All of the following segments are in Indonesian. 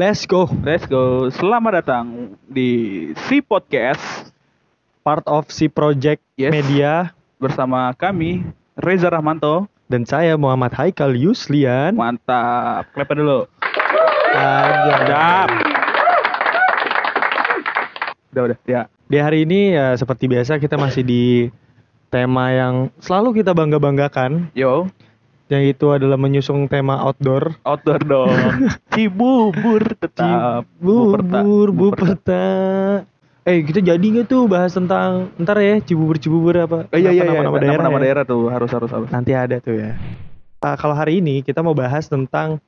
Let's go. Let's go. Selamat datang di Si Podcast Part of si Project Yes. Media bersama kami Reza Rahmanto. dan saya Muhammad Haikal Yuslian. Mantap. Clap dulu. Sedap. Udah udah ya. Di hari ini ya seperti biasa kita masih di tema yang selalu kita bangga-banggakan Yo, yang itu adalah menyusung tema outdoor. outdoor dong. Cibubur tetap. Buperta. Bubur, Buperta. Eh kita jadi nggak tuh bahas tentang ntar ya cibubur-cibubur apa? Oh, iya iya iya. nama-nama daerah, Nama-nama ya? daerah tuh harus harus harus. Nanti ada tuh ya. Ah, kalau hari ini kita mau bahas tentang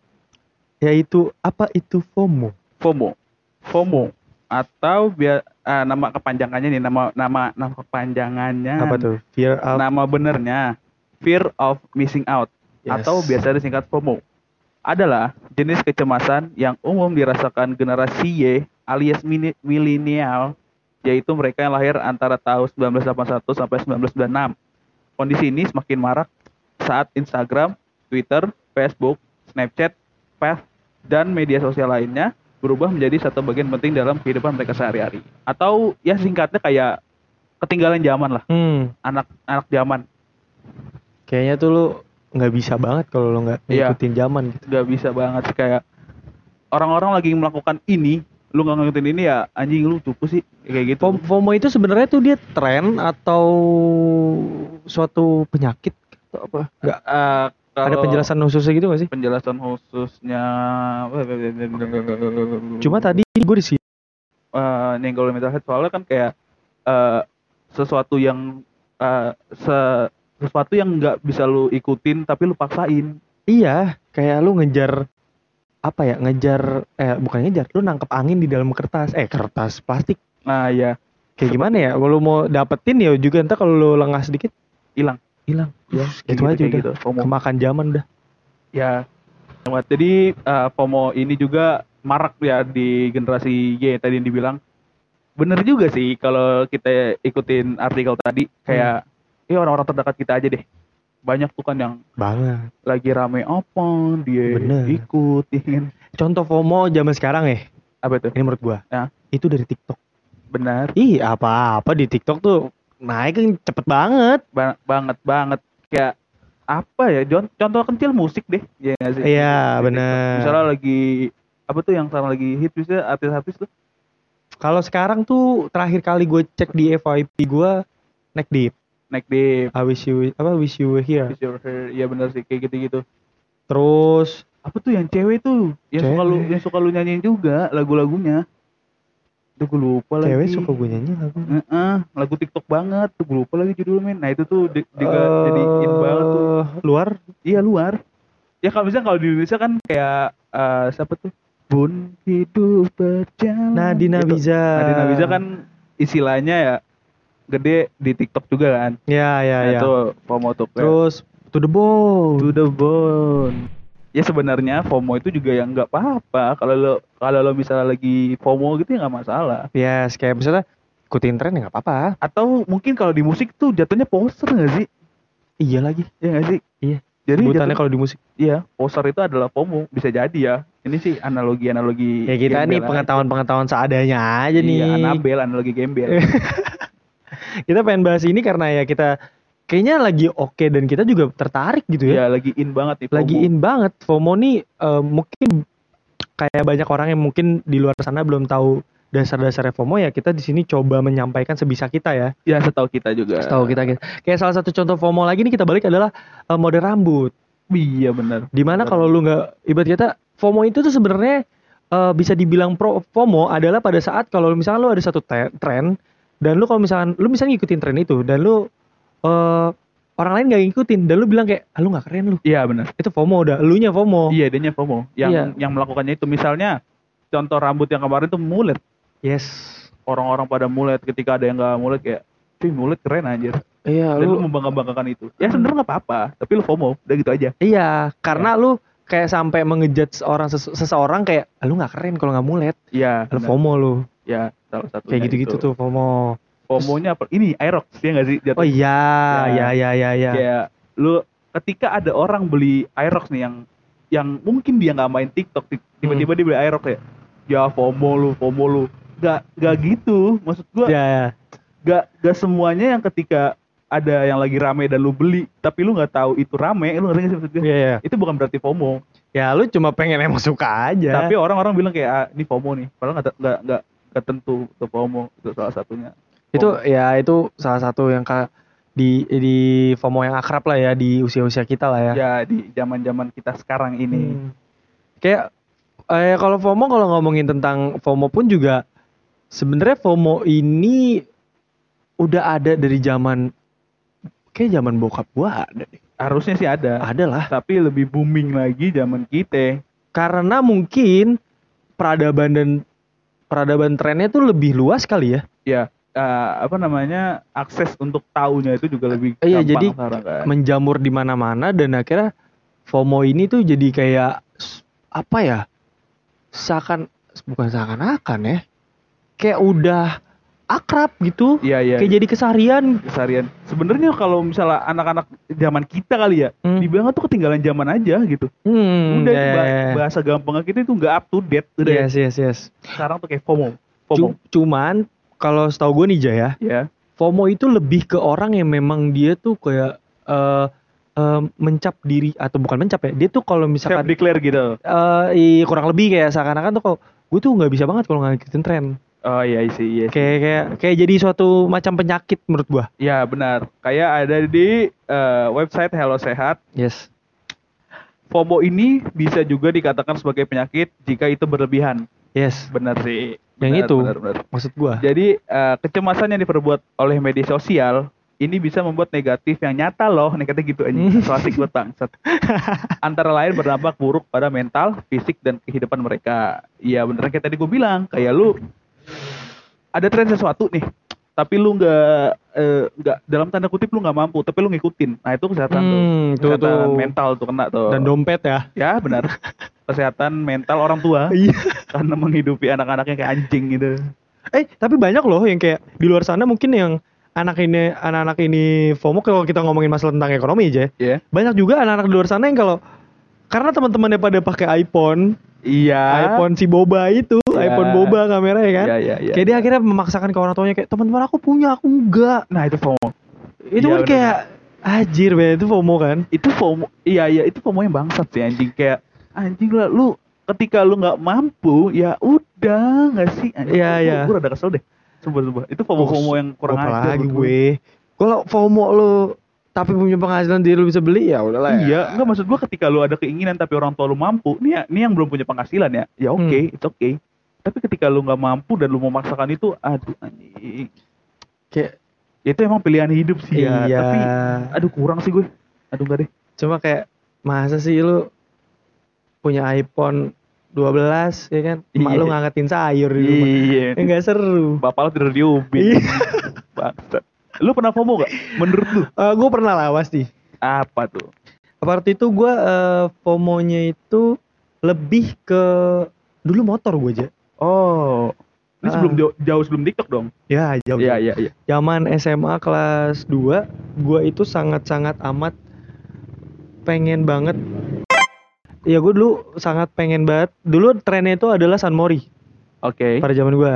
yaitu apa itu FOMO. FOMO. FOMO atau biar ah, nama kepanjangannya nih nama nama nama kepanjangannya Apa tuh? Fear of nama benernya fear of missing out Yes. atau biasa disingkat FOMO adalah jenis kecemasan yang umum dirasakan generasi Y alias milenial yaitu mereka yang lahir antara tahun 1981 sampai 1996. Kondisi ini semakin marak saat Instagram, Twitter, Facebook, Snapchat, Path, dan media sosial lainnya berubah menjadi satu bagian penting dalam kehidupan mereka sehari-hari. Atau ya singkatnya kayak ketinggalan zaman lah, Hmm, anak anak zaman. kayaknya tuh lu nggak bisa banget kalau lu nggak Iya. ngikutin zaman gitu. Gak bisa banget sih kayak orang-orang lagi melakukan ini, lu nggak ngikutin ini ya anjing lu cupu sih kayak gitu. Fom- FOMO itu sebenarnya tuh dia tren atau suatu penyakit atau apa? Nggak Eh, ada penjelasan khususnya gitu gak sih? penjelasan khususnya Cuma tadi gue di sini eh nyenggol mental health soalnya kan kayak eh, sesuatu yang eh, se- sesuatu yang nggak bisa lu ikutin tapi lu paksain. Iya kayak lu ngejar apa ya ngejar eh bukan ngejar lu nangkep angin di dalam kertas. Eh kertas plastik. Nah ya kayak gimana ya kalau mau dapetin ya juga ntar kalau lu lengah sedikit hilang. hilang. Ya itu aja udah. FOMO. kemakan zaman udah. Ya. Jadi eh, FOMO ini juga marak ya di generasi Y tadi yang dibilang. Bener juga sih kalau kita ikutin artikel tadi kayak eh orang-orang terdekat kita aja deh. Banyak tuh kan yang banget. lagi rame apa dia Bener. ikut ya kan. contoh FOMO zaman sekarang ya? Apa tuh? Ini menurut gua. Ya. itu dari TikTok. Benar. Ih apa-apa di TikTok tuh naik kan cepet banget. Ba- banget banget. Kayak apa ya contoh kecil musik deh ya sih? Iya, bener. TikTok. misalnya lagi apa tuh yang sekarang lagi hit misalnya artis-artis tuh? Kalau sekarang tuh terakhir kali gue cek di FYP gua neck deep naik di I wish you apa wish you were here. Is Your Hair. Iya bener sih kayak gitu-gitu. Terus apa tuh yang cewek tuh? Yang suka lu Cewek. yang suka lu nyanyiin juga lagu-lagunya. Tuh gue lupa lagi. Cewek suka gue nyanyi lagu. Heeh, lagu TikTok banget. Tuh gue lupa lagi judulnya. Men nah itu tuh di, juga jadi in banget tuh. luar? Iya luar. Ya kalau misalnya kalau di Indonesia kan kayak eh, siapa tuh? Bun hidup berjalan. Nadina Gitu. Biza Nadina Biza kan istilahnya ya gede di TikTok juga kan ya ya nah, ya itu FOMO tuh terus to the bone to the bone. Ya sebenarnya FOMO itu juga yang nggak apa-apa. Kalau lo kalau lo misalnya lagi FOMO gitu ya nggak masalah. yes kayak misalnya ikutin tren ya nggak apa-apa Atau mungkin kalau di musik tuh jatuhnya poser nggak sih? iya lagi Iya nggak sih? Iya. Jadi sebutannya jatuh- kalau di musik iya poser itu adalah FOMO bisa jadi ya. Ini sih analogi-analogi. ya kita nih pengetahuan-pengetahuan seadanya aja aja. nih Iya, Anabel, analogi gembel. kita pengen bahas ini karena ya kita kayaknya lagi oke dan kita juga tertarik gitu ya Iya, lagi in banget nih FOMO. lagi in banget FOMO nih eh, mungkin kayak banyak orang yang mungkin di luar sana belum tahu dasar-dasarnya FOMO ya kita di sini coba menyampaikan sebisa kita ya Ya setahu kita juga. setahu kita gitu. kayak salah satu contoh FOMO lagi nih kita balik adalah eh, mode rambut Iya benar. di mana kalau lu nggak ibarat kata FOMO itu tuh sebenarnya eh, bisa dibilang pro FOMO adalah pada saat kalau misalnya lu ada satu tren dan lu kalau misalkan lu misalnya ngikutin tren itu dan lu eh, orang lain nggak ngikutin dan lu bilang kayak ah, lu nggak keren lu Iya benar. itu FOMO udah elunya FOMO Iya, dia FOMO. Yang Iya. yang melakukannya itu misalnya contoh rambut yang kemarin tuh mulet. yes orang-orang pada mulet ketika ada yang nggak mulet kayak cuy mulet keren anjir iya dan lu lu membangga-banggakan itu ya sebenarnya nggak apa-apa tapi lu FOMO udah gitu aja iya karena lu kayak sampai mengejudge orang ses- seseorang kayak "Ah, lu nggak keren kalau nggak mulet iya lu. FOMO lu ya salah satu kayak gitu-gitu tuh FOMO FOMO-nya apa ini Aerox ya nggak sih jatuh oh iya Ya. ya ya ya ya kayak lu ketika ada orang beli Aerox nih yang yang mungkin dia nggak main TikTok ti- tiba-tiba dia beli Aerox ya ya FOMO lu, FOMO lu. Gak, gak gitu. Maksud gua Ya, ya. gak, gak semuanya yang ketika ada yang lagi rame dan lu beli, tapi lu nggak tahu itu rame, lu ngerti gak sih maksud gua? Iya, iya. Itu bukan berarti FOMO. Ya lu cuma pengen emang suka aja. Tapi orang-orang bilang kayak ah, ini FOMO nih. Padahal nggak nggak nggak nggak tentu itu FOMO itu salah satunya. itu FOMO. ya itu salah satu yang ka, di di FOMO yang akrab lah ya di usia-usia kita lah ya. ya di zaman-zaman kita sekarang ini. Hmm. Kayak eh kalau FOMO kalau ngomongin tentang FOMO pun juga sebenarnya FOMO ini udah ada dari zaman kayak zaman bokap gua ada deh. Harusnya sih ada. Ada lah. Tapi lebih booming lagi zaman kita. Karena mungkin peradaban dan peradaban trennya tuh lebih luas kali ya. Ya apa namanya akses untuk tahunya itu juga lebih Iya, gampang jadi sekarang kan. menjamur di mana-mana dan akhirnya FOMO ini tuh jadi kayak apa ya? Seakan bukan seakan-akan ya. Kayak udah akrab gitu. Iya iya. Kayak jadi keseharian. keseharian. Sebenarnya kalau misalnya anak-anak zaman kita kali ya, Hmm. dibilang tuh ketinggalan zaman aja gitu. Hmm, Udah ya, ba- ya, ya. bahasa gampangnya kita itu nggak up to date udah. Yes, yes, yes. Sekarang tuh kayak FOMO. FOMO. Cu- cuman kalau setahu gue nih Jaya, Ya. FOMO itu lebih ke orang yang memang dia tuh kayak eh eh, mencap diri atau bukan mencap ya. Dia tuh kalau Self misalkan declare gitu. eh i- kurang lebih kayak seakan-akan tuh kalau gue tuh nggak bisa banget kalau ngikutin tren. Oh iya sih, iya sih. Kayak kayak kayak jadi suatu macam penyakit menurut gua. Ya benar. Kayak ada di eh, website Hello Sehat. Yes. FOMO ini bisa juga dikatakan sebagai penyakit jika itu berlebihan. Yes. Benar sih. Yang Benar, itu. Benar, benar. Maksud gua. Jadi eh, kecemasan yang diperbuat oleh media sosial ini bisa membuat negatif yang nyata loh, nih katanya gitu aja. Hmm. So asik buat bangsat. Antara lain berdampak buruk pada mental, fisik dan kehidupan mereka. Iya bener kayak tadi gue bilang, kayak lu ada tren sesuatu nih, tapi lu nggak eh, nggak dalam tanda kutip lu nggak mampu, tapi lu ngikutin. Nah itu kesehatan tuh, Hmm, tuh, kesehatan tuh. mental tuh kena tuh. Dan dompet ya. ya benar, kesehatan mental orang tua Iya. karena menghidupi anak-anaknya kayak anjing gitu. Eh, tapi banyak loh yang kayak di luar sana mungkin yang anak ini anak-anak ini FOMO kalau kita ngomongin masalah tentang ekonomi aja. Ya. Banyak juga anak-anak di luar sana yang kalau karena teman-temannya pada pakai iPhone, Iya. iPhone si boba itu, Ya. iPhone boba kameranya kan. Iya, iya, iya. Kayak dia akhirnya memaksakan ke orang tuanya kayak teman-teman aku punya, aku enggak. Nah itu FOMO. Itu Iya, kan bener. kayak anjir be, itu FOMO kan. Itu FOMO. Iya iya itu FOMO yang bangsat sih anjing kayak anjing lah lu ketika lu nggak mampu ya udah nggak sih anjing. Iya, iya. Gue rada kesel deh. Sumpah sumpah. Itu FOMO FOMO yang kurang ajar. lagi gue. Kalau FOMO lu tapi punya penghasilan diri lu bisa beli ya udahlah ya. Iya, enggak maksud gua ketika lu ada keinginan tapi orang tua lu mampu, nih ya- nih yang belum punya penghasilan ya, ya oke, Hmm. it's okay. Tapi ketika lu nggak mampu dan lu memaksakan itu, aduh anjing. Kayak Itu emang pilihan hidup sih ya, iya. tapi aduh kurang sih gue. Aduh enggak deh. Cuma kayak masa sih lu punya iPhone 12 ya kan? Emak Iya. lu ngangetin sayur di rumah. Iya. Enggak seru. Bapak lu tidur di ubin. Iya. Bangsat. Lu pernah FOMO gak? Menurut lu? Eh gue pernah lah pasti. Apa tuh? Waktu itu gue eh, FOMO-nya itu lebih ke dulu motor gue aja. Oh. Ini Ah. sebelum jauh, jauh sebelum TikTok dong. Ya, jauh. Iya, iya, iya. Zaman SMA kelas 2, gue itu sangat-sangat amat pengen banget. Ya gue dulu sangat pengen banget. Dulu trennya itu adalah San Mori Oke. pada zaman gue.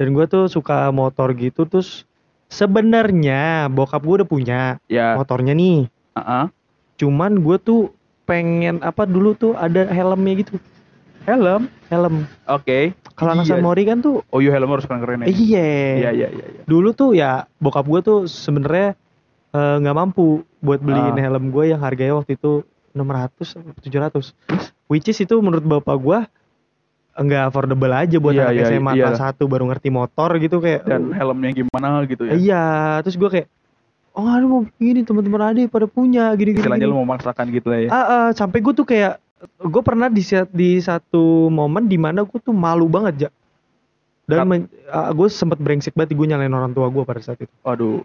Dan gue tuh suka motor gitu terus sebenarnya bokap gue udah punya Ya. motornya nih. Heeh. Cuman gue tuh pengen apa dulu tuh ada helmnya gitu. Helm. Helm. Oke. Kalau anak Iya. San Mori kan tuh Oh iya helm harus keren-keren ya. iya. Iya, iya, iya, iya. Dulu tuh ya bokap gue tuh sebenarnya eh, nggak mampu buat beliin Ah. helm gue yang harganya waktu itu 600 atau 700. Which is itu menurut bapak gue nggak affordable aja buat Iya, anak iya, SMA iya. kelas 1 baru ngerti motor gitu kayak Dan helmnya gimana gitu ya. Iya, terus gue kayak, oh aduh mau gini teman-teman adik pada punya gini gini. Istilahnya gini. lu mau memaksakan gitu lah ya. Ah, ah, sampai gue tuh kayak, gue pernah di di satu momen di mana gue tuh malu banget ya. Dan men- ah, gue sempet brengsek banget gue nyalain orang tua gue pada saat itu. Waduh.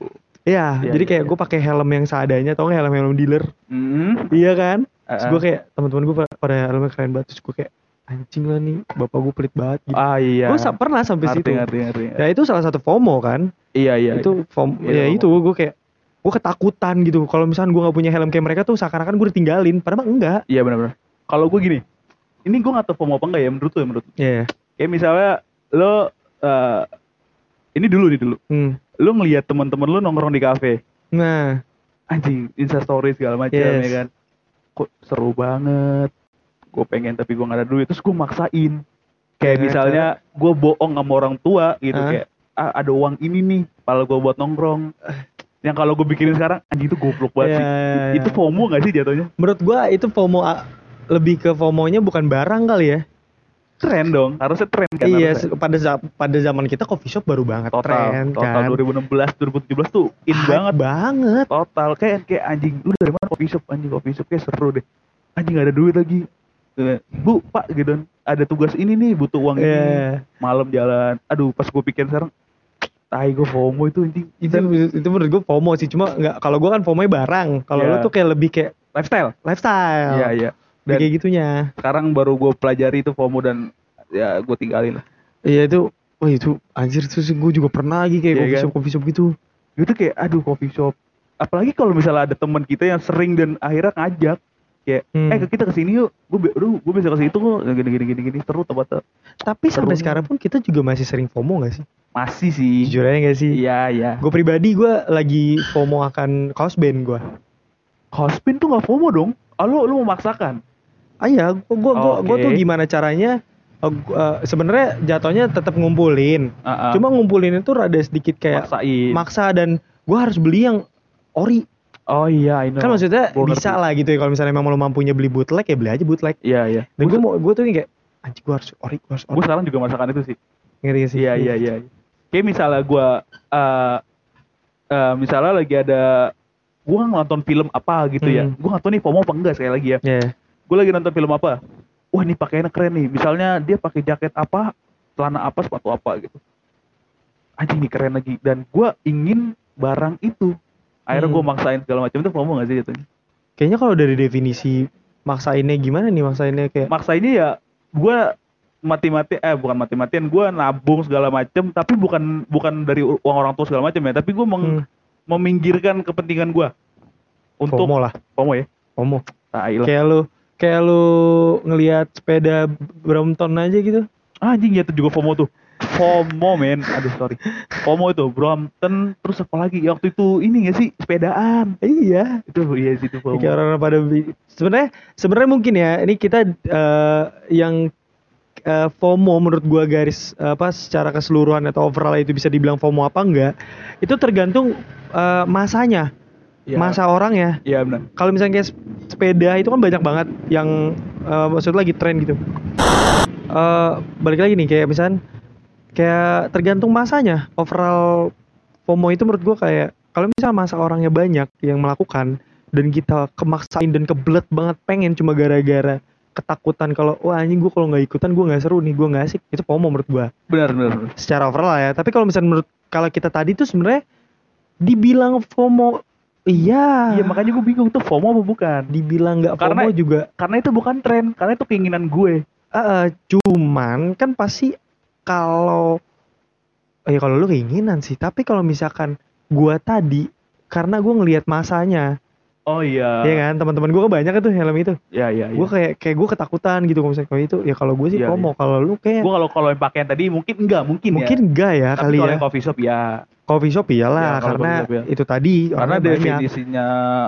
Iya, Iya, jadi iya, kayak iya. gue pakai helm yang seadanya, tau gak helm helm dealer? Hmm. Iya kan? Ah, Terus gue kayak teman-teman gue pada, pada helmnya keren banget, terus gue kayak anjing lah nih, bapak gue pelit banget. Gitu. Ah iya. Gue pernah sampai situ. ngerti, ngerti. Ya itu salah satu FOMO kan? Iya, iya. itu form Iya, ya FOMO. itu gue kayak gue ketakutan gitu kalau misalnya gue nggak punya helm kayak mereka tuh seakan-akan gue ditinggalin padahal mah enggak Iya benar-benar. Kalau gue gini, ini gue nggak tahu FOMO apa enggak ya menurut lu ya menurut. lu. ya Kayak misalnya lo eh, ini dulu nih dulu. Hmm. Lo ngelihat teman-teman lo nongkrong di kafe. Nah, Anjing, Insta story segala macam Yes. ya kan. Kok seru banget. Gue pengen tapi gue gak ada duit terus gue maksain. Kayak Ya, misalnya gue bohong sama orang tua gitu Hah? kayak ah, ada uang ini nih kalau gue buat nongkrong. Yang kalau gue bikin sekarang anjing itu goblok banget Ya, sih. ya, ya. Itu FOMO gak sih jatuhnya? menurut gua itu FOMO lebih ke FOMO-nya bukan barang kali ya. Tren dong, harusnya tren kan. iya, harusnya. pada pada zaman kita coffee shop baru banget total tren total kan. 2016 2017 tuh in Hype banget banget. total kayak kayak anjing lu dari mana coffee shop anjing coffee shop kayak seru deh anjing gak ada duit lagi Eh, bu pak gitu ada tugas ini nih butuh uang ini Iya. malam jalan aduh pas gue pikir sekarang tai gue FOMO itu anjing Itu itu menurut gua FOMO sih, cuma nggak kalau gua kan FOMO barang. Kalau Iya. lu tuh kayak lebih kayak lifestyle lifestyle. iya iya Lebih dan kayak gitunya. sekarang baru gue pelajari itu FOMO dan ya gue tinggalin lah Iya itu, wah itu anjir itu sih gue juga pernah lagi kayak Iya coffee kan? shop coffee shop gitu. gitu kayak aduh coffee shop apalagi kalau misalnya ada teman kita yang sering dan akhirnya ngajak kayak Hmm. eh kita ke sini yuk gue gue bisa ke situ kok gini gini gini gini seru tempat Tapi sampai sekarang pun kita juga masih sering FOMO gak sih? masih sih Jujur aja gak sih? iya iya Gue pribadi gue lagi FOMO akan kaos band gue. Hospin tuh gak FOMO dong ah, lu lu memaksakan Ah iya, gue gua, gua, gua Oke. tuh gimana caranya? gua- eh, Sebenarnya jatuhnya tetap ngumpulin. Ah, ah. Cuma ngumpulin itu rada sedikit kayak maksain maksa dan gue harus beli yang ori. Oh iya I know. Kan maksudnya Gua bisa lah gitu ya. Kalau misalnya emang lo mampunya beli bootleg ya beli aja bootleg. iya iya Dan gue mau gue tuh kayak anjing gue harus ori, gue harus gue sekarang juga merasakan itu sih Ngerti gak sih? iya iya iya kayak misalnya gue eh eh, misalnya lagi ada gue nonton film apa gitu ya Hmm. gue nggak tahu nih FOMO apa enggak sekali lagi ya Iya. gue lagi nonton film apa wah ini pakaiannya keren nih misalnya dia pakai jaket apa celana apa sepatu apa gitu anjing nih keren lagi dan gue ingin barang itu akhirnya Hmm. gue maksain segala macam. Itu FOMO gak sih jatuhnya? Kayaknya kalau dari definisi maksainnya gimana nih? Maksainnya kayak maksainnya ya gue mati-mati eh bukan mati-matian. Gue nabung segala macem tapi bukan bukan dari uang orang tua segala macam ya. Tapi gue meng- Hmm. meminggirkan kepentingan gue untuk FOMO lah, FOMO ya? FOMO. lah. Kayak lu kayak lu ngelihat sepeda Brompton aja gitu. Ah, anjing ya itu juga FOMO tuh FOMO men. Aduh sorry. FOMO itu Brompton terus apa lagi? Ya, waktu itu ini gak sih? Sepedaan. Iya. itu iya sih itu FOMO. Kayak orang-orang pada sebenarnya sebenarnya mungkin ya ini kita eh, yang eh, FOMO menurut gua garis eh, apa secara keseluruhan atau overall itu bisa dibilang FOMO apa enggak itu tergantung eh, masanya. Ya, masa orang ya. Iya benar. Kalau misalnya kayak sep- sepeda itu kan banyak banget yang eh, maksudnya lagi tren gitu. Eh balik lagi nih kayak misalnya kayak tergantung masanya. Overall FOMO itu menurut gua kayak kalau misalnya masa orangnya banyak yang melakukan dan kita kemaksain dan kebelet banget pengen cuma gara-gara ketakutan kalau wah anjing gua kalau nggak ikutan gua nggak seru nih gua nggak asik. Itu FOMO menurut gua. Benar benar secara overall ya. Tapi kalau misalnya menurut kalau kita tadi tuh sebenarnya dibilang FOMO iya. Iya makanya gue bingung tuh FOMO apa bukan. Dibilang nggak Karena- FOMO juga. karena itu bukan tren karena itu keinginan gue. Eh, eh, cuman kan pasti kalau ya kalau lu keinginan sih. Tapi kalau misalkan gua tadi karena gua ngelihat masanya. Oh iya. Ya kan? Teman-teman gua banyak tuh helm itu. Iya iya, iya. gua kayak kayak gua ketakutan gitu kalau misalnya kalau itu ya kalau gue sih Iya, FOMO. kalau lu kayak gue kalau kalau yang pakaian tadi mungkin enggak mungkin, mungkin ya enggak ya tapi kali kalau ya. yang coffee shop ya. Coffee shop iyalah Ya, karena shop ya. itu tadi karena definisinya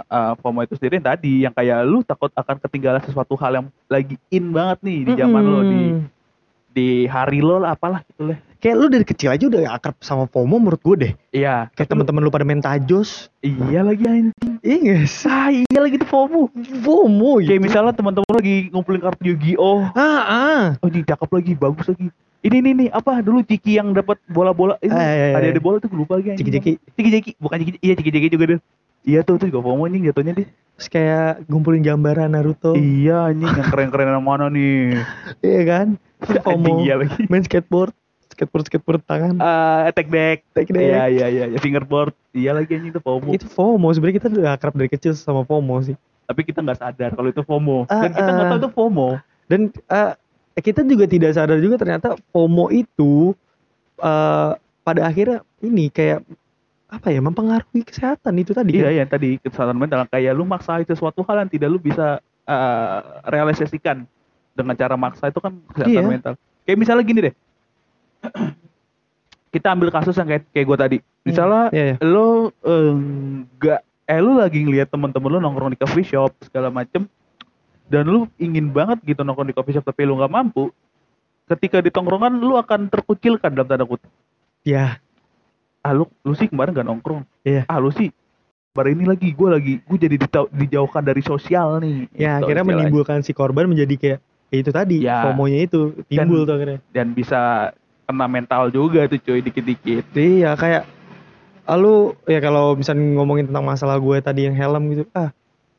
uh, FOMO itu sendiri tadi. Yang kayak lu takut akan ketinggalan sesuatu hal yang lagi in banget nih di zaman lo di. Di hari lo lah apalah gitu lah. Kayak lu dari kecil aja udah akrab sama FOMO menurut gue deh. Iya. Kayak teman-teman lu pada main tajos. Iya lagi anjing. Iya nggak sih? Ah iya lagi tuh FOMO. FOMO kayak gitu misalnya teman-teman lagi ngumpulin kartu Yu-Gi-Oh. Ah ah. Oh ini cakep lagi bagus lagi. Ini nih nih apa? Dulu Ciki yang dapat bola-bola. Ini iya, ada ada bola tuh gue lupa lagi. Ciki-ciki. Ciki-ciki bukan Ciki iya Ciki-ciki juga deh iya tuh tuh juga FOMO anjing jatuhnya deh Terus kayak ngumpulin gambaran Naruto. iya anjing yang keren-keren yang mana nih Iya kan? Anjing, FOMO. iya lagi Main skateboard. Skateboard skateboard tangan. Eh, attack back Attack back. iya iya iya iya, fingerboard iya lagi anjing itu FOMO Itu FOMO. Sebenarnya kita udah akrab dari kecil sama FOMO sih. tapi kita nggak sadar kalau itu FOMO Ah, dan kita nggak ah. tahu itu FOMO Dan eh, kita juga tidak sadar juga ternyata FOMO itu eh pada akhirnya ini kayak apa ya mempengaruhi kesehatan itu tadi iya kan? iya tadi kesalahan mental kayak lu maksa sesuatu hal yang tidak lu bisa eh, realisasikan dengan cara maksa itu kan kesehatan Iya. mental Kayak misalnya gini deh. Kita ambil kasus yang kayak kayak gue tadi. Misalnya Iya, iya. lo enggak eh lu lagi ngeliat temen-temen lu nongkrong di coffee shop segala macem dan lu ingin banget gitu nongkrong di coffee shop tapi lu nggak mampu ketika di tongkrongan lu akan terkucilkan dalam tanda kutip Ya, ah lu, lu sih kemarin gak nongkrong Iya. ah lu sih baru ini lagi gue lagi gue jadi ditau- dijauhkan dari sosial nih ya Gitu akhirnya istilahnya. menimbulkan si korban menjadi kayak ya itu tadi Ya. FOMO-nya itu timbul tuh akhirnya. dan bisa kena mental juga tuh cuy dikit-dikit Iya kayak ah, lu ya kalau misalnya ngomongin tentang masalah gue tadi yang helm gitu ah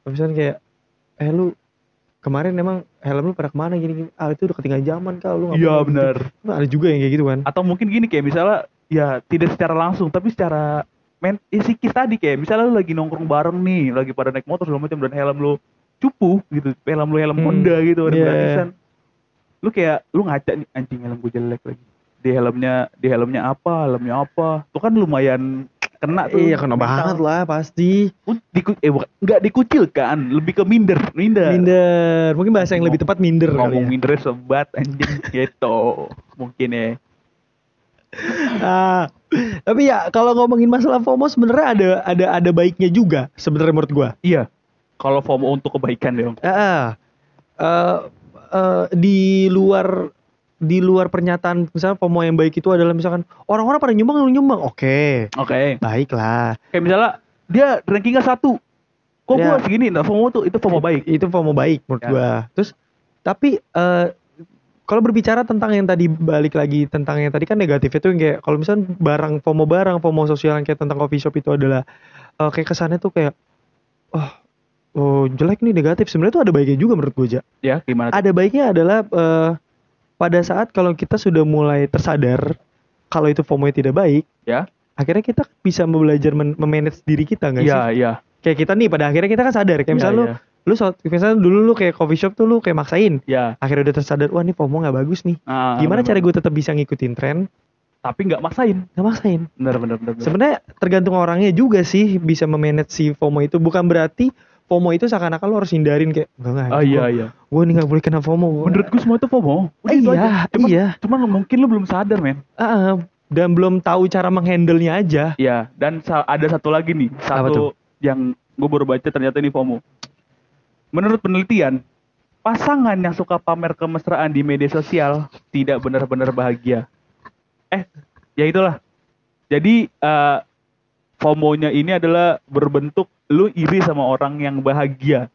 misalnya kayak eh lu kemarin emang helm lu pada ke mana gini gini ah itu udah ketinggalan zaman kau lu nggak iya gitu." benar Nah, ada juga yang kayak gitu kan atau mungkin gini kayak misalnya ya tidak secara langsung tapi secara men ya, psikis tadi kayak misalnya lu lagi nongkrong bareng nih lagi pada naik motor segala macam dan helm lu cupu gitu helm lu helm Hmm, Honda gitu ada iya. gratisan lu kayak lu ngaca nih anjing helm gue jelek lagi. Di helmnya di helmnya apa helmnya apa? Tuh kan lumayan kena tuh. Iya kena mental. banget lah pasti. Diku, eh bukan nggak dikucilkan lebih ke minder minder. Minder. Mungkin bahasa yang lebih tepat minder kali ngomong ya. minder sobat anjing gitu. Mungkin ya Ah, tapi ya kalau ngomongin masalah FOMO sebenarnya ada ada ada baiknya juga sebenarnya menurut gua. iya kalau FOMO untuk kebaikan dong Ah, ah. Eh, eh, di luar di luar pernyataan misalnya FOMO yang baik itu adalah misalkan orang-orang pada nyumbang lu nyumbang. Oke, oke baiklah. kayak misalnya dia rankingnya satu kok Ya. gua segini nah FOMO tuh itu FOMO baik Itu FOMO baik menurut Ya. gua. Terus tapi eh kalau berbicara tentang yang tadi balik lagi tentang yang tadi kan negatif itu yang kayak kalau misalnya barang FOMO barang FOMO sosial yang kayak tentang coffee shop itu adalah eh, kayak kesannya tuh kayak oh oh jelek nih negatif sebenarnya tuh ada baiknya juga menurut gue Ja. ya gimana tuh? ada baiknya adalah eh, pada saat kalau kita sudah mulai tersadar kalau itu FOMO tidak baik ya akhirnya kita bisa belajar memanage diri kita nggak sih iya iya kayak kita nih pada akhirnya kita kan sadar kayak Iya, misalnya iya. lu lu so, misalnya dulu lu kayak coffee shop tuh lu kayak maksain. Ya. Akhirnya udah tersadar wah ini FOMO nggak bagus nih. Ah, gimana bener, cara gue tetap bisa ngikutin tren? Tapi nggak maksain. Nggak maksain. Bener bener bener, bener. sebenarnya tergantung orangnya juga sih bisa memanage si FOMO itu. Bukan berarti FOMO itu seakan-akan lo harus hindarin kayak enggak enggak ah iya iya. gue nih nggak boleh kena FOMO. Gua- menurut gua semua itu FOMO. Udah itu iya, aja. cuman, iya. cuman mungkin lu belum sadar men. Ah, ah, dan belum tahu cara menghandle-nya aja. Iya, dan ada satu lagi nih, satu yang gue baru baca ternyata ini FOMO. Menurut penelitian, pasangan yang suka pamer kemesraan di media sosial tidak benar-benar bahagia. Eh, ya itulah. Jadi eh, FOMO-nya ini adalah berbentuk lu iri sama orang yang bahagia.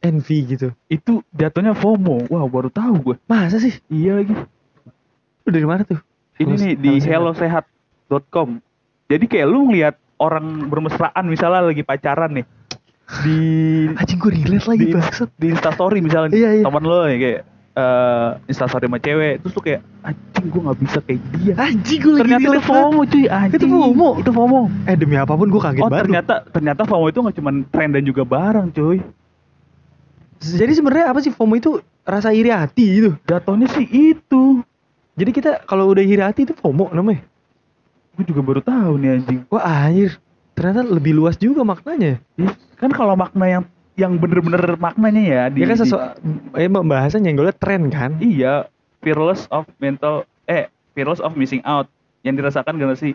envy gitu Itu jatuhnya FOMO. Wah, baru tahu gue. masa sih Iya lagi. lu dari mana tuh Ini nih di hello sehat. hellosehat.com. Jadi kayak lu ngeliat orang bermesraan misalnya lagi pacaran nih di anjing gue relate lagi di, bangsat. di instastory misalnya Iya, iya. teman lo ya kayak eh instastory sama cewek terus tuh kayak anjing gue nggak bisa kayak dia. Anjing gue ternyata itu. FOMO cuy anjing. Itu FOMO? itu FOMO. Eh demi apa pun gue kaget oh banget ternyata ternyata FOMO itu nggak cuma tren dan juga barang cuy. Jadi sebenarnya apa sih FOMO itu? Rasa iri hati gitu. Jatuhnya sih itu. Jadi kita kalau udah iri hati itu FOMO namanya. Gue juga baru tahu nih anjing. Wah anjir ternyata lebih luas juga maknanya Ih, kan kalau makna yang yang bener-bener maknanya ya di, dia kan sesuatu eh pembahasan nyenggolnya tren kan Iya, fearless of mental eh fearless of missing out yang dirasakan generasi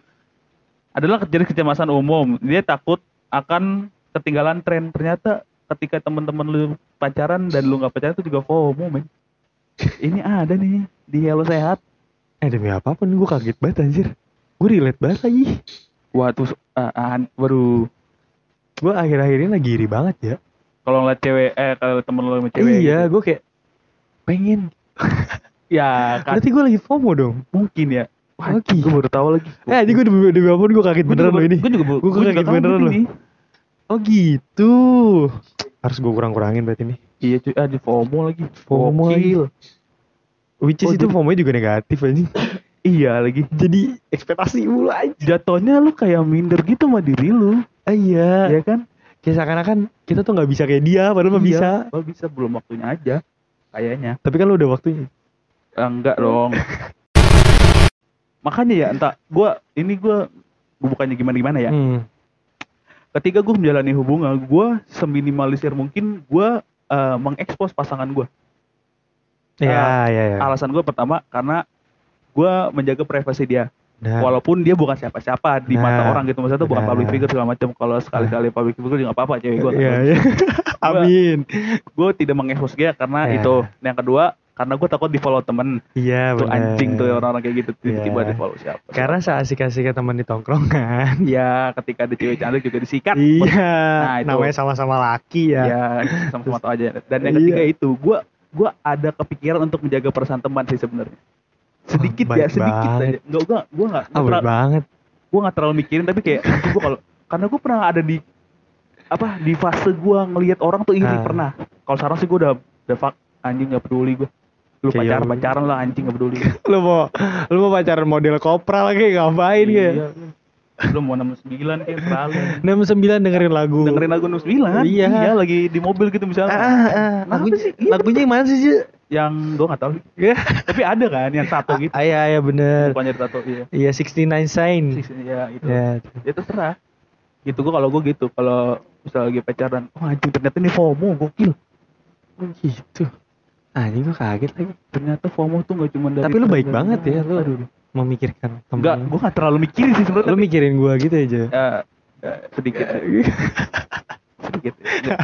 adalah jadi kecemasan umum. Dia takut akan ketinggalan tren. Ternyata ketika teman-teman lu pacaran dan lu nggak pacaran itu juga FOMO, men. Ini ada nih di Hello Sehat. eh demi apa pun gue kaget banget anjir gue relate banget lagi Wah, tuh ah, waduh. gue akhir-akhir ini lagi iri banget ya Kalau ngeliat cewek eh kalau temen lu sama cewek iya gitu. gue kayak pengen Ya, kan berarti gue lagi FOMO dong mungkin ya. Wah, Oke. gue baru tahu lagi. eh ini gue demi, demi apa pun gue kaget beneran loh ini Gue juga, Gua gue kaget beneran loh. oh gitu harus gue kurang-kurangin berarti ini Iya cuy, ah di FOMO lagi. FOMO lagi. Which is Oh, itu FOMO juga negatif aja Iya lagi. jadi ekspektasi mulu aja Jatuhnya lu kayak minder gitu sama diri lu, ah, iya ya kan? kayak seakan-akan kita tuh nggak bisa kayak dia padahal mah bisa Iya, Lo bisa belum waktunya aja, kayaknya. tapi kan lu udah waktunya Ah, enggak dong. Makanya ya, entah gua ini gua gua bukannya gimana-gimana ya. Hmm. Ketika gua menjalani hubungan, gua seminimalisir mungkin gua eh, mengekspos pasangan gua. Iya, iya, iya. alasan gue pertama karena gue menjaga privasi dia Nah, walaupun dia bukan siapa-siapa di mata Nah, orang gitu maksudnya tuh bukan benar. public figure segala macam kalau sekali-kali public figure juga apa-apa cewek gue Iya, iya. Amin. gue tidak mengekspos dia karena Iya. itu yang kedua karena gue takut di follow temen Iya, tuh anjing tuh orang-orang kayak gitu tiba-tiba Iya. di follow siapa Karena seasik-asiknya teman di tongkrongan. ya ketika ada cewek cantik juga disikat Iya, Nah, itu. namanya sama-sama laki ya. ya sama-sama tahu aja dan yang Iya. ketiga itu gue gue ada kepikiran untuk menjaga perasaan teman sih sebenarnya sedikit Oh, ya sedikit banget. aja nggak gue gue nggak Ah, bener banget. gue nggak terlalu mikirin tapi kayak gue kalau karena gue pernah ada di apa di fase gue ngelihat orang tuh iri Ah. pernah kalau sekarang sih gue udah udah fuck anjing nggak peduli gue lu Kayak pacaran pacaran lah anjing nggak peduli Lu mau lu mau pacaran model kopral lagi ngapain ya? Iya. lu mau 69 kayak terlalu 69 dengerin lagu. dengerin lagu 69 Iya. lagi di mobil gitu misalnya Ah, ah, ah. lagunya, lagunya yang mana sih? Yang gue nggak tahu Ya. tapi ada kan yang satu gitu Ah, iya, iya bener. bukannya tato iya Iya, 69 sign. ya itu Ya. ya terserah gitu gue kalau gue gitu kalau misalnya lagi pacaran oh anjing ternyata ini FOMO gokil gitu. Anjing gua kaget lagi. ternyata FOMO tuh gak cuma dari Tapi lu baik banget ya, lu aduh memikirkan temen. enggak gue gak terlalu mikirin sih sebenarnya Lu tapi mikirin gua gitu aja. ya, ya, sedikit sedikit enggak.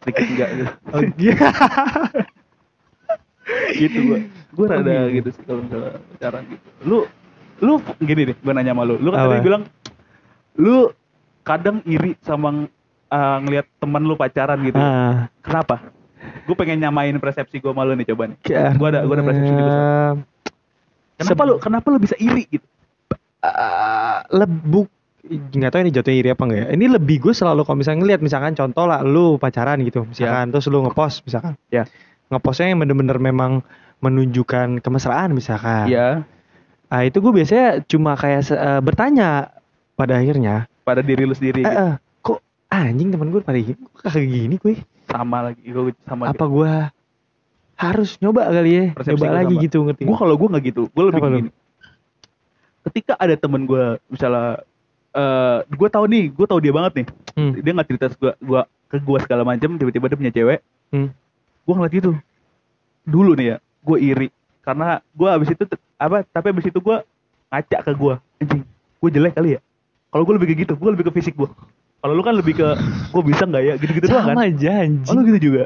sedikit enggak gitu Oh, iya. gitu gue gue rada Oh, gitu. gitu sih kalau misalnya pacaran. Gitu lu lu gini deh gue nanya sama lu. Lu kan tadi bilang lu kadang iri sama uh, ngelihat teman lu pacaran gitu. Ah, kenapa? Gue pengen nyamain persepsi gue sama lu nih coba nih. Karena- gue ada gue ada persepsi juga kenapa Seb- lu kenapa lu bisa iri gitu? Ah, lebuk nggak tahu ini jatuhnya iri apa enggak ya. Ini lebih gue selalu kalau misalnya ngeliat misalkan contoh lah lu pacaran gitu misalkan. Terus lu ngepost misalkan. Ya. Ngepostnya yang bener-bener memang menunjukkan kemesraan misalkan ya ah itu gue biasanya cuma kayak eh, bertanya pada akhirnya pada diri lu sendiri eh, gitu. eh, kok anjing temen gue pada gini kok kayak gini gue sama lagi gue sama apa gue harus nyoba kali ya Persepsi gua lagi sama. gitu ngerti gue kalau gue nggak gitu gue lebih Apa lu? gini ketika ada temen gue misalnya eh gue tahu nih gue tahu dia banget nih Hmm. dia nggak cerita gua, gua ke gue segala macam tiba-tiba dia punya cewek Hmm. Gue ngeliat gitu. Dulu nih ya gue iri. Karena gue abis itu apa tapi abis itu gue ngaca ke gue anjing gue jelek kali ya? Kalau gue lebih ke gitu gue lebih ke fisik gue kalau lu kan lebih ke gue bisa nggak ya? Gitu-gitu doang kan? Sama aja oh anjing. lu gitu juga?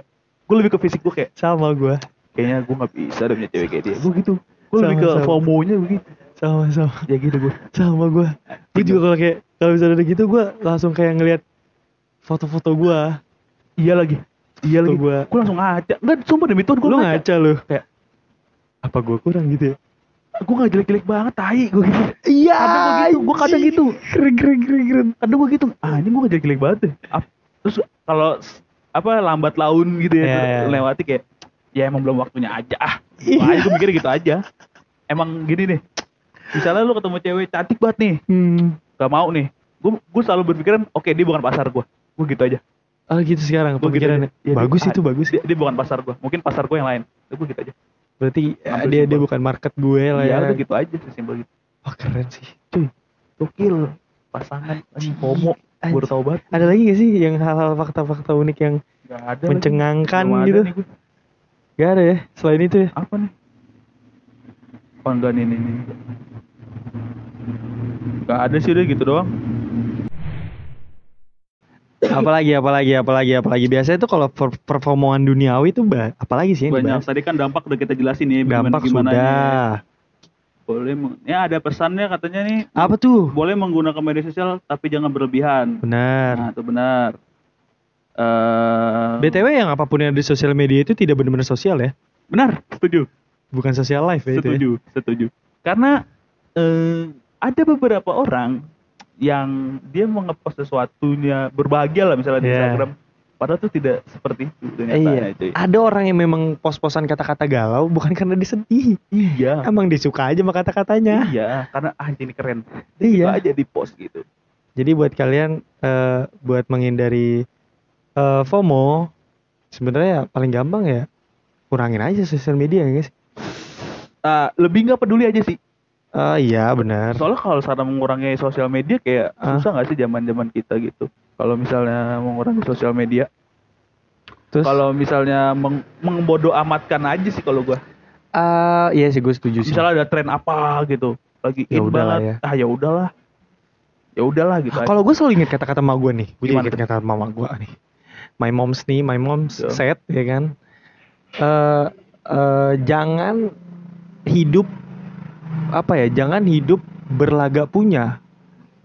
Gue lebih ke fisik gue kayak sama gue kayaknya gue nggak bisa ada punya cewek kayak dia. Gue gitu. Gue lebih ke. FOMO-nya begitu sama sama. Ya gitu gue sama gue gue juga kalau kayak kalau misalnya ada gitu gue langsung kayak ngeliat foto-foto gue iya lagi iya lagi. Gue gue langsung ngaca. Enggak sumpah demi Tuhan gue lu ngaca. ngaca lu? Kayak- apa gue kurang gitu ya? gue gak jelek-jelek banget tai. Gue gitu. Iya Kadang gua gitu, gua kadang gitu. keren keren keren keren. Kadang gue gitu. Ah ini gue gak jelek-jelek banget deh. Terus kalau apa lambat laun gitu ya Iya, ter- iya. lewati kayak ya emang belum waktunya aja. Ah Iya. Wah, gue mikirnya gitu aja. Emang gini nih misalnya lu ketemu cewek cantik banget nih. Hmm. gak mau nih. Gue gue selalu berpikiran oke dia bukan pasar gue gue gitu aja oh gitu sekarang Gua gitu pemikirannya aja. Ya, bagus dia- itu bagus dia, dia bukan pasar gue mungkin pasar gue yang lain. Gue gitu aja. Berarti eh, Hampir dia dia bukan market gue lah iya ya. udah gitu aja sesimpel gitu. Oh keren sih. Gokil. Pasangan anjing homo baru tau banget. ada lagi gak sih yang hal-hal fakta-fakta unik yang gak ada mencengangkan ada gitu? nih gua. gak ada ya selain itu ya? Apa nih? Oh enggak nih nih nih. Gak ada sih udah gitu doang apalagi apalagi apalagi apalagi. Biasanya itu kalau per performaan duniawi itu apalagi sih yang banyak. dibahas? tadi kan dampak udah kita jelasin nih gimana dampak gimana sudah. Boleh ya ada pesannya katanya nih. Apa tuh? Boleh menggunakan media sosial tapi jangan berlebihan. Benar. Nah itu benar. Eh btw yang apa pun yang ada di sosial media itu tidak benar-benar sosial ya? Benar setuju. Bukan sosial life ya itu ya? setuju setuju. Karena eh ada beberapa orang yang dia mau ngepost sesuatunya berbahagia lah misalnya di Iya. Instagram. Padahal tuh tidak seperti itu ternyata iya cuy. ada orang yang memang pos-posan kata-kata galau bukan karena disedih iya. Emang disuka aja sama kata-katanya. Iya karena ah ini keren. Iya. Suka aja di post gitu. Jadi buat kalian eh, buat menghindari eh, FOMO sebenarnya paling gampang ya kurangin aja sosial media ya guys. Ah, lebih nggak peduli aja sih Ah iya benar soalnya kalau cara mengurangi sosial media kayak Ah. susah nggak sih zaman zaman kita gitu kalau misalnya mengurangi sosial media terus kalau misalnya meng mengbodoh amatkan aja sih kalau gua Eh, iya sih gue setuju sih. Misalnya ada tren apa gitu, lagi Ya in banget. ya. Ah ya udahlah. Ya udahlah gitu. Kalau gue selalu inget kata-kata mama gue nih, gue inget kata-kata mama gue nih. My mom's nih, my mom's Betul. said ya kan. Eh eh, jangan hidup apa ya? Jangan hidup berlagak punya,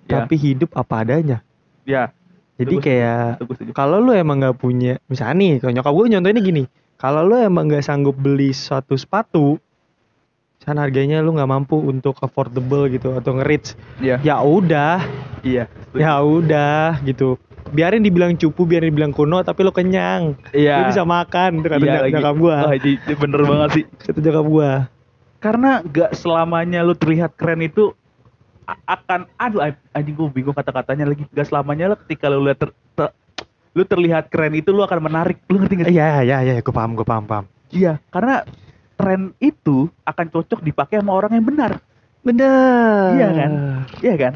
Ya. tapi hidup apa adanya. ya, Jadi Itu gua kayak itu kalau lu emang nggak punya, misalnya nih, kalau nyokap gue nyontoinnya gini, kalau lu emang nggak sanggup beli suatu sepatu, misalnya harganya lu nggak mampu untuk affordable gitu atau nge-reach, Iya. ya udah, Iya. ya udah gitu. Biarin dibilang cupu, biarin dibilang kuno, tapi lu kenyang, Iya. lu bisa makan, itu kata Iya nyokap gua, ini bener banget sih. kata nyokap gua. Karena gak selamanya lu terlihat keren itu akan aduh an- anjing gue bingung kata-katanya lagi gak selamanya lo ketika lu lihat ter, ter- lu terlihat keren itu lu akan menarik lu ngerti gak? Iya, iya, iya, gue paham, gue paham, paham. Iya, karena tren itu akan cocok dipakai sama orang yang benar. Bener. Iya kan? Iya kan?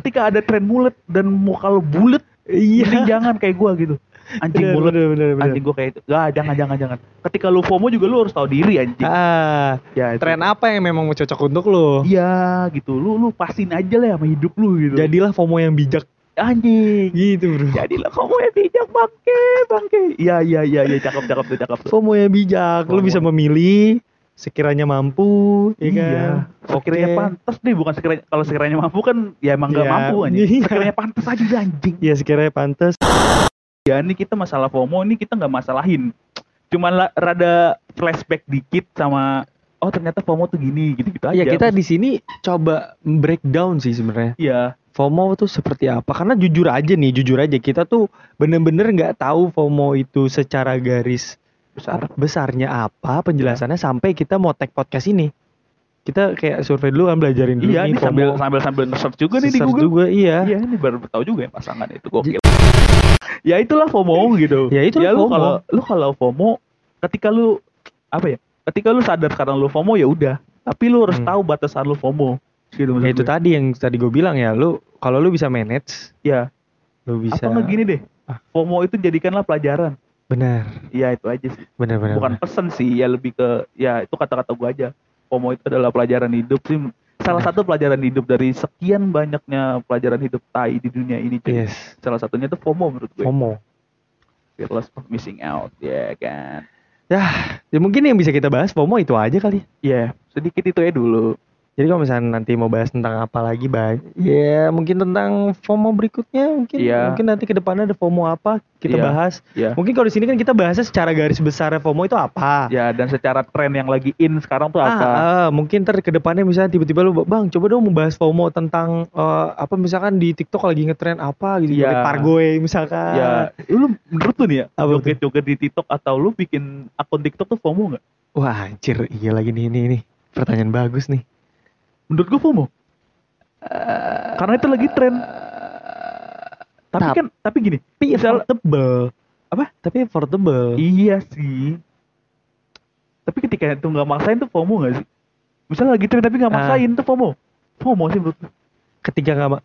Ketika ada tren mulet dan muka lu bulet, Iya. jangan kayak gua gitu. Anjing Bener, mulet, bener, bener, bener. anjing gua kayak itu. Gak, jangan, jangan, jangan. Ketika lu FOMO juga lu harus tahu diri anjing. Ah, Ya, itu. tren apa yang memang cocok untuk lu? Iya, gitu. Lu lu pasin aja lah sama hidup lu gitu. Jadilah FOMO yang bijak anjing. gitu, Bro. Jadilah kamu yang bijak bangke, bangke. Iya, iya, iya, iya, cakep, cakep tuh, cakep tuh. FOMO yang bijak, lu FOMO. bisa memilih sekiranya mampu, ya kan? Iya. Sekiranya Oke. pantas deh, bukan sekiranya kalau sekiranya mampu kan ya emang gak Iya. mampu anjing. Iya. Sekiranya pantas aja anjing. Ya sekiranya pantas. Ya ini kita masalah FOMO ini kita nggak masalahin. Cuman la- rada flashback dikit sama oh ternyata FOMO tuh gini gitu-gitu aja. Ya kita di sini coba breakdown sih sebenarnya. Iya. FOMO tuh seperti apa? Karena jujur aja nih, jujur aja kita tuh bener-bener nggak tahu FOMO itu secara garis besar. besarnya apa penjelasannya sampai kita mau tag podcast ini. Kita kayak survei dulu kan belajarin dulu Iya, nih ini sambil sambil sambil nge-search juga nih di Search Google. juga iya. Iya, ini baru tahu juga ya pasangan itu gokil. Ya itulah FOMO gitu. Ya, itulah lu FOMO. kalau lu kalau FOMO ketika lu apa ya? Ketika lu sadar sekarang lu FOMO ya udah. Tapi lu harus Hmm. tahu batasan lu FOMO. Gitu Ya itu gue. tadi yang tadi gue bilang ya, lu kalau lu bisa manage, Ya, lu bisa atau gini deh. Ah. FOMO itu jadikanlah pelajaran. benar, Iya, itu aja sih. benar benar. Bukan benar. pesan sih, ya lebih ke ya itu kata-kata gua aja. FOMO itu adalah pelajaran hidup sih. Salah satu pelajaran hidup dari sekian banyaknya pelajaran hidup tai di dunia ini. cuy. Yes, Salah satunya itu FOMO menurut gue. FOMO. Fearless of missing out, ya kan. Ya, ya mungkin yang bisa kita bahas FOMO itu aja kali. Ya, sedikit itu ya dulu. Jadi kalau misalnya nanti mau bahas tentang apa lagi banyak, ya mungkin tentang FOMO berikutnya mungkin Iya. mungkin nanti ke depannya ada FOMO apa kita Iya. bahas. Ya. Mungkin kalau di sini kan kita bahasnya secara garis besar FOMO itu apa. Ya, dan secara tren yang lagi in sekarang tuh Ah, apa? ah, mungkin ntar ke depannya misalnya tiba-tiba lu bang coba dong membahas FOMO tentang eh, apa misalkan di TikTok lagi ngetren apa gitu joget pargoy misalkan. ya, lu menurut lu nih ya, joget-joget di TikTok atau lu bikin akun TikTok tuh FOMO nggak? Wah anjir iya lagi nih ini nih pertanyaan bagus nih. Menurut gua FOMO. Karena itu lagi tren. Tapi Tap- kan, tapi gini, Tapi Misal- affordable. Apa? Tapi affordable. Iya sih. Tapi ketika itu nggak maksain tuh FOMO nggak sih? Misalnya lagi tren tapi nggak Ah. maksain tuh FOMO. FOMO sih menurut gue. Ketika nggak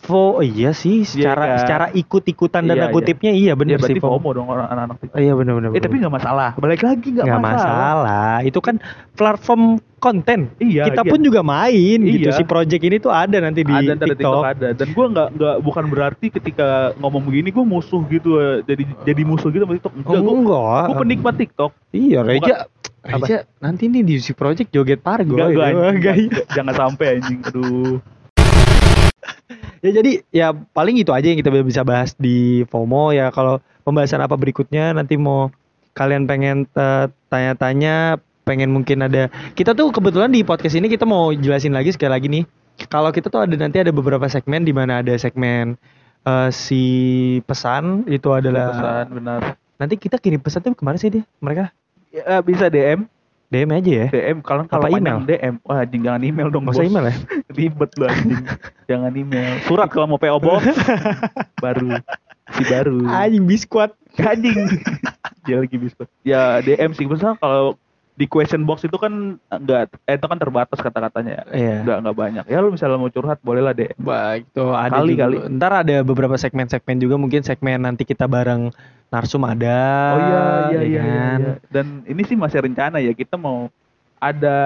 Fo, oh iya sih secara kan? secara ikut-ikutan Iya, dan iya. kutipnya iya Ya bener berarti sih FOMO dong orang anak-anak. Oh, iya bener bener. Eh tapi nggak masalah. Balik lagi nggak masalah. masalah. Itu kan platform konten. Iya. Kita iya. pun juga main gitu. Iya. Si project ini tuh ada nanti di ada TikTok. TikTok ada. Dan gue nggak nggak bukan berarti ketika ngomong begini gue musuh gitu. eh, Jadi jadi musuh gitu sama TikTok. Enggak, Oh, enggak. gue penikmat TikTok. Iya, Reja. Reja nanti nih di si project joget pargo. Enggak, gue gitu. anjing. Enggak, Nggak- jangan sampai anjing. Aduh. Ya jadi ya paling itu aja yang kita bisa bahas di FOMO ya kalau pembahasan apa berikutnya nanti mau kalian pengen eh, tanya-tanya pengen mungkin ada kita tuh kebetulan di podcast ini kita mau jelasin lagi sekali lagi nih kalau kita tuh ada nanti ada beberapa segmen di mana ada segmen eh, si pesan itu adalah Pesan benar. nanti kita kirim pesan tuh ke mana sih dia mereka Ya, bisa DM. DM aja ya DM kalau kalau panjang DM. Wah, anjing jangan email dong. usah bos. email ya Ribet lu anjing. jangan email. Surat kalau mau PO Box. baru. Si baru. anjing biskuat Anjing. Dia lagi biskuit. Ya DM sih. Misalnya kalau di question box itu kan enggak eh, itu kan terbatas kata-katanya ya. iya Enggak enggak banyak. Ya lu misalnya mau curhat bolehlah DM. Baik, tuh ada Kali, juga. kali. Ntar ada beberapa segmen-segmen juga mungkin segmen nanti kita bareng Narsum ada. Oh iya iya ya iya, iya, kan? iya. Dan ini sih masih rencana ya kita mau ada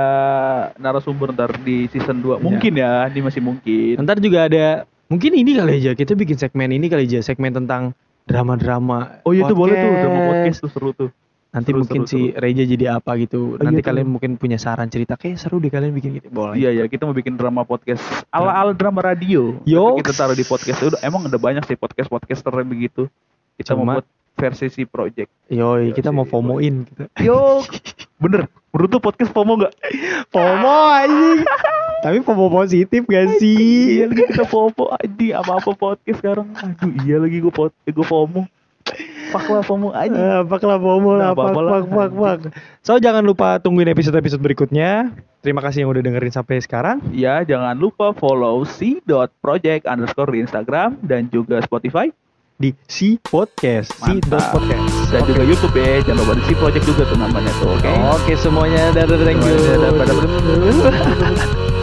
narasumber ntar di season 2 Iya. mungkin ya ini masih mungkin Ntar juga ada mungkin ini kali aja kita bikin segmen ini kali aja segmen tentang drama-drama. oh iya tuh boleh tuh drama podcast. tuh seru tuh Nanti Seru, mungkin seru, si Reja jadi apa gitu. Oh, Nanti iya tuh. kalian mungkin punya saran cerita kayak seru deh kalian bikin gitu. Boleh. iya ya kita mau bikin drama podcast ala ala drama radio Yoks. kita taruh di podcast udah emang udah banyak sih podcast podcaster yang begitu kita Cuma- mau buat versi si project Yoi, kita Iya mau FOMO-in gitu. yo bener menurut tuh podcast FOMO nggak FOMO anjing. Tapi FOMO positif gak iya sih? lagi kita FOMO aja apa apa podcast sekarang aduh iya lagi gue pot gue FOMO fuck lah FOMO aja Eh, Fuck lah FOMO lah, apa-apa lah. fuck, fuck, fuck. So jangan lupa tungguin episode-episode berikutnya. Terima kasih yang udah dengerin sampai sekarang. Ya, jangan lupa follow si.project underscore di Instagram dan juga Spotify di Si Podcast, Si. Podcast. dan juga YouTube ya. Jangan lupa di si project juga tuh namanya tuh, oke? Oke semuanya, dadah, thank you. Dadah, dadah.